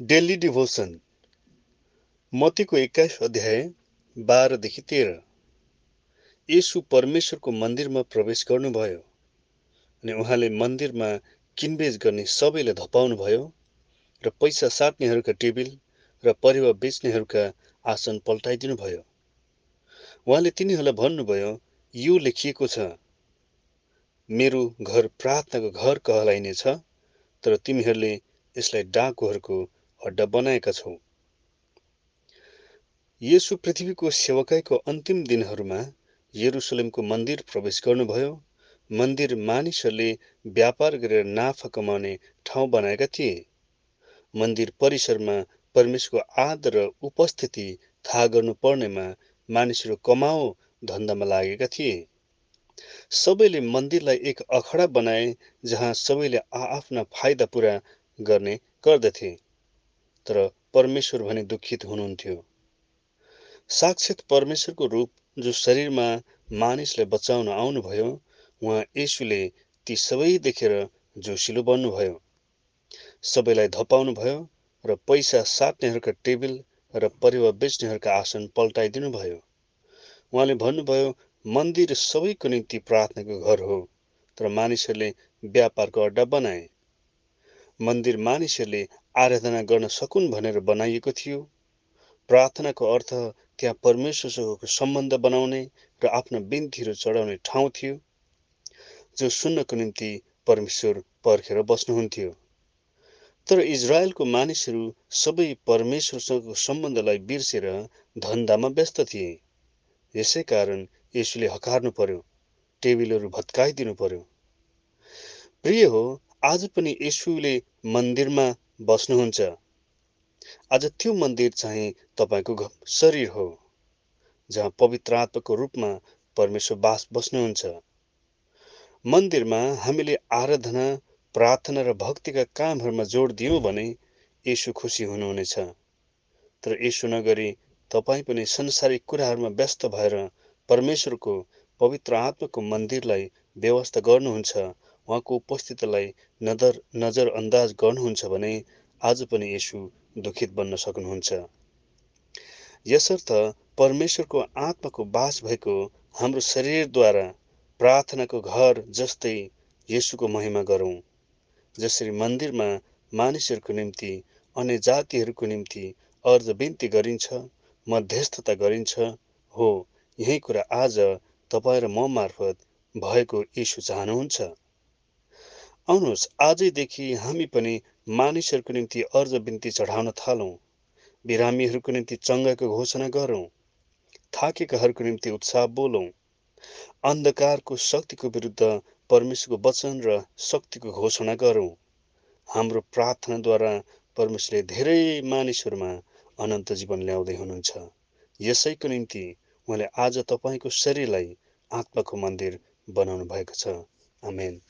Daily devotion. मतीको एक्काइस अध्याय बाह्रदेखि तेह्र। यसु परमेश्वरको मन्दिरमा प्रवेश गर्नुभयो अनि उहाँले मन्दिरमा किनबेच गर्ने सबैलाई धपाउनुभयो र पैसा साट्नेहरूका टेबिल र परेवा बेच्नेहरूका आसन पल्टाइदिनुभयो। उहाँले तिनीहरूलाई भन्नुभयो यो लेखिएको छ। मेरो घर प्रार्थनाको घर कहलाइनेछ तर तिमीहरूले यसलाई डाकुहरूको अड्डा बनाएका छौ। यसु पृथ्वीको सेवकाईको अन्तिम दिनहरूमा यरुसलेमको मन्दिर प्रवेश गर्नुभयो। मन्दिर मानिसहरूले व्यापार गरेर नाफा कमाउने ठाउँ बनाएका थिए। मन्दिर परिसरमा परमेश्वरको आदर र उपस्थिति थाहा गर्नु पर्नेमा मानिसहरू कमाओ धन्दामा लागेका थिए। सबैले मन्दिरलाई एक अखडा बनाए जहाँ सबैले आआफ्ना फाइदा पुरा गर्ने गर्दथे। तर परमेश्वर भने दुखित हुनुहुन्थ्यो। साक्षात परमेश्वरको रूप जो शरीरमा मानिसलाई बचाउन आउनुभयो उहाँ यसुले ती सबै देखेर जोसिलो बन्नुभयो। सबैलाई धपाउनुभयो र पैसा साट्नेहरूका टेबिल र परिवार बेच्नेहरूका आसन पल्टाइदिनु भयो उहाँले भन्नुभयो मन्दिर सबैको निम्ति प्रार्थनाको घर हो तर मानिसहरूले व्यापारको अड्डा बनाए। मन्दिर मानिसहरूले आराधना गर्न सकुन् भनेर बनाइएको थियो। प्रार्थनाको अर्थ त्यहाँ परमेश्वरसँगको सम्बन्ध बनाउने र आफ्ना बिन्तीहरू चढाउने ठाउँ थियो जो सुन्नको निम्ति परमेश्वर पर्खेर बस्नुहुन्थ्यो। तर इजरायलको मानिसहरू सबै परमेश्वरसँगको सम्बन्धलाई बिर्सेर धन्दामा व्यस्त थिए। यसै कारण यसुले हकार्नु पर्यो टेबिलहरू भत्काइदिनु पर्यो। प्रिय हो आज पनि यसुले मन्दिरमा बस्नुहुन्छ। आज त्यो मन्दिर चाहिँ तपाईँको शरीर हो जहाँ पवित्र आत्माको रूपमा परमेश्वर बास बस्नुहुन्छ। मन्दिरमा हामीले आराधना प्रार्थना र भक्तिका कामहरूमा जोड दियौँ भने यसु खुसी हुनुहुनेछ। तर यसो नगरी तपाईँ पनि संसारिक कुराहरूमा व्यस्त भएर परमेश्वरको पवित्र आत्माको मन्दिरलाई व्यवस्था गर्नुहुन्छ उहाँको उपस्थितिलाई नजर नजरअन्दाज गर्नुहुन्छ भने आज पनि यसु दुखित बन्न सक्नुहुन्छ। यसर्थ परमेश्वरको आत्माको बास भएको हाम्रो शरीरद्वारा प्रार्थनाको घर जस्तै यसुको महिमा गरौँ जसरी मन्दिरमा मानिसहरूको निम्ति अन्य जातिहरूको निम्ति अर्ज बिन्ती गरिन्छ मध्यस्थता गरिन्छ। हो यही कुरा आज तपाईँ र म मार्फत भएको यीशु चाहनुहुन्छ। आउनुहोस् आजैदेखि हामी पनि मानिसहरूको निम्ति अर्ज बिन्ती चढाउन थालौँ। बिरामीहरूको निम्ति चङ्गाको घोषणा गरौँ। थाकेकाहरूको निम्ति उत्साह बोलौँ। अन्धकारको शक्तिको विरुद्ध परमेश्वरको वचन र शक्तिको घोषणा गरौँ। हाम्रो प्रार्थनाद्वारा परमेश्वरले धेरै मानिसहरूमा अनन्त जीवन ल्याउँदै हुनुहुन्छ। यसैको निम्ति उहाँले आज तपाईँको शरीरलाई आत्माको मन्दिर बनाउनु भएको छ। आमेन।